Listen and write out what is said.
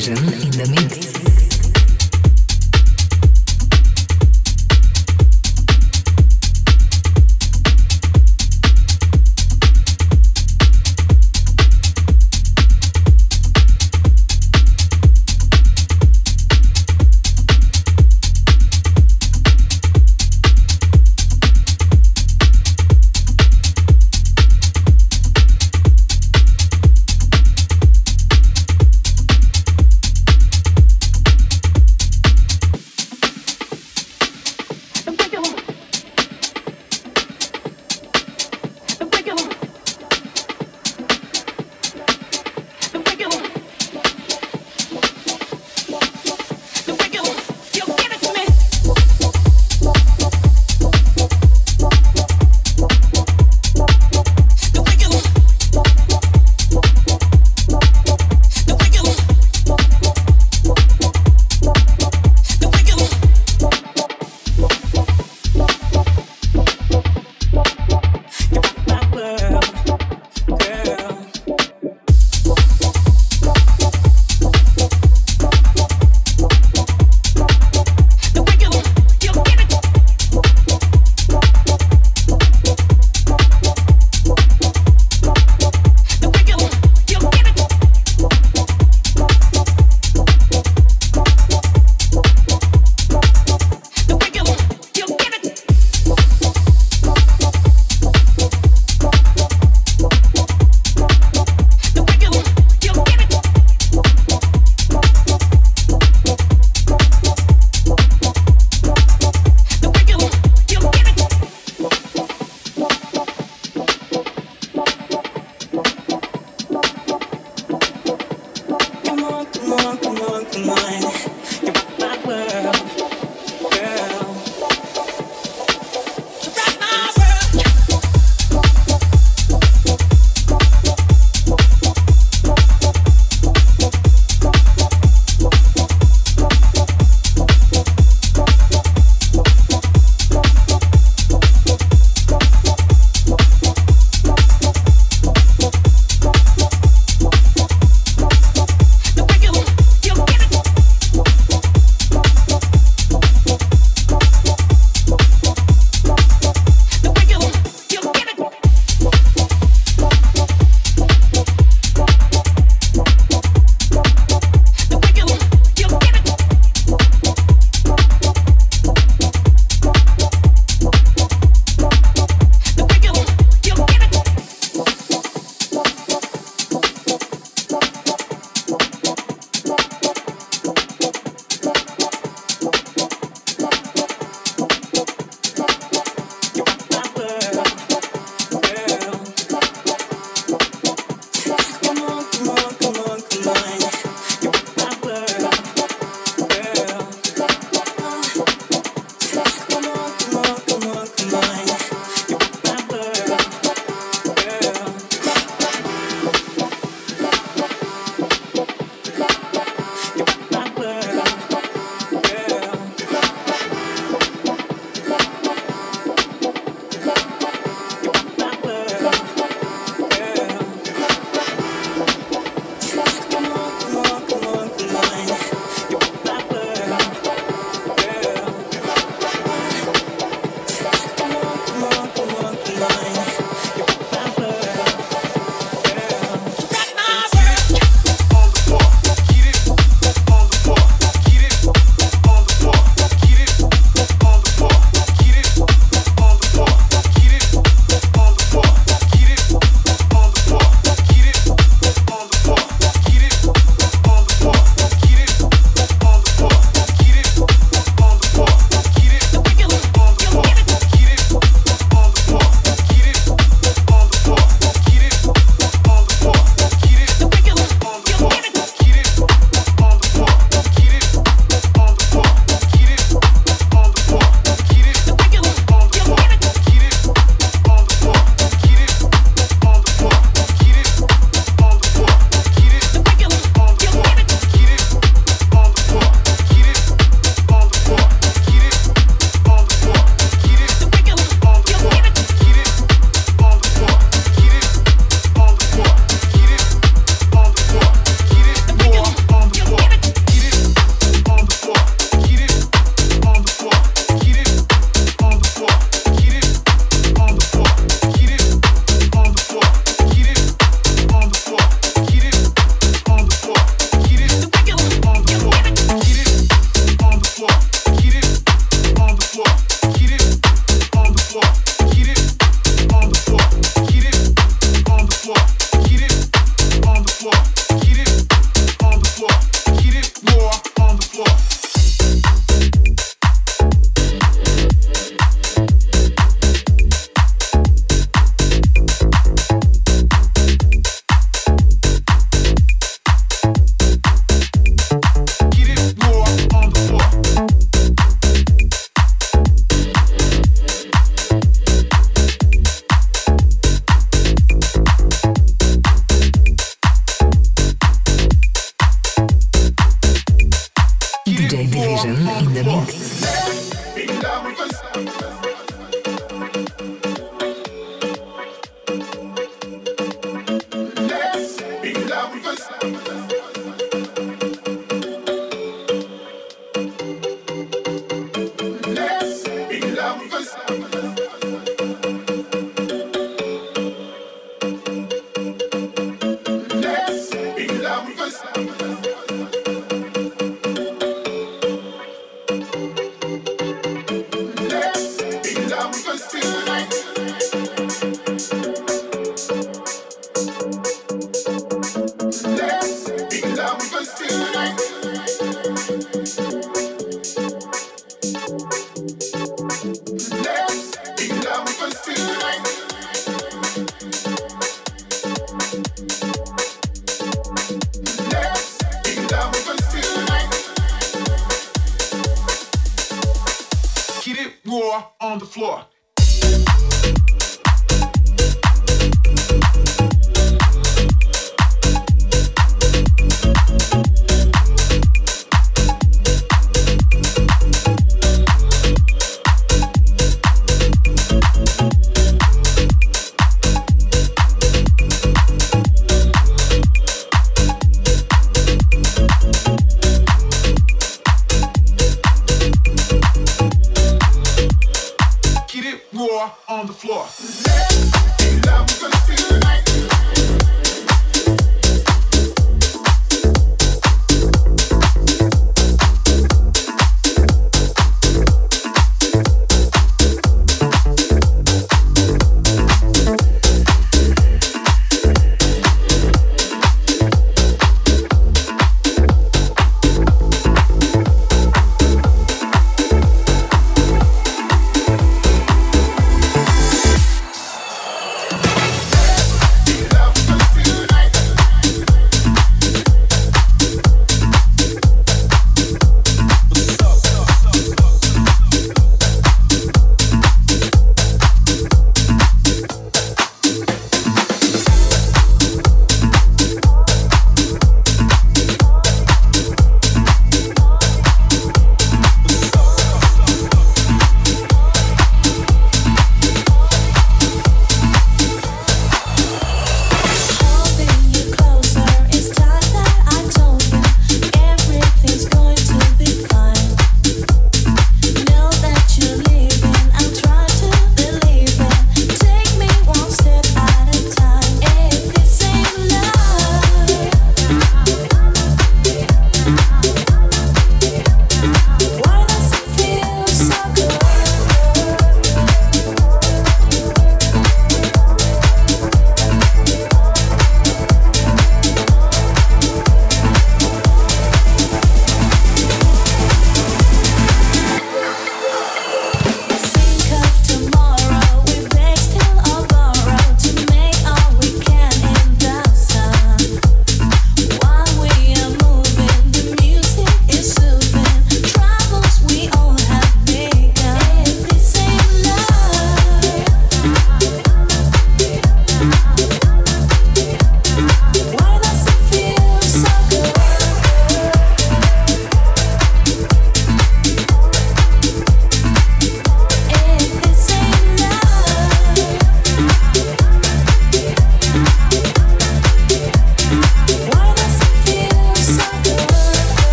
Vision in the mix.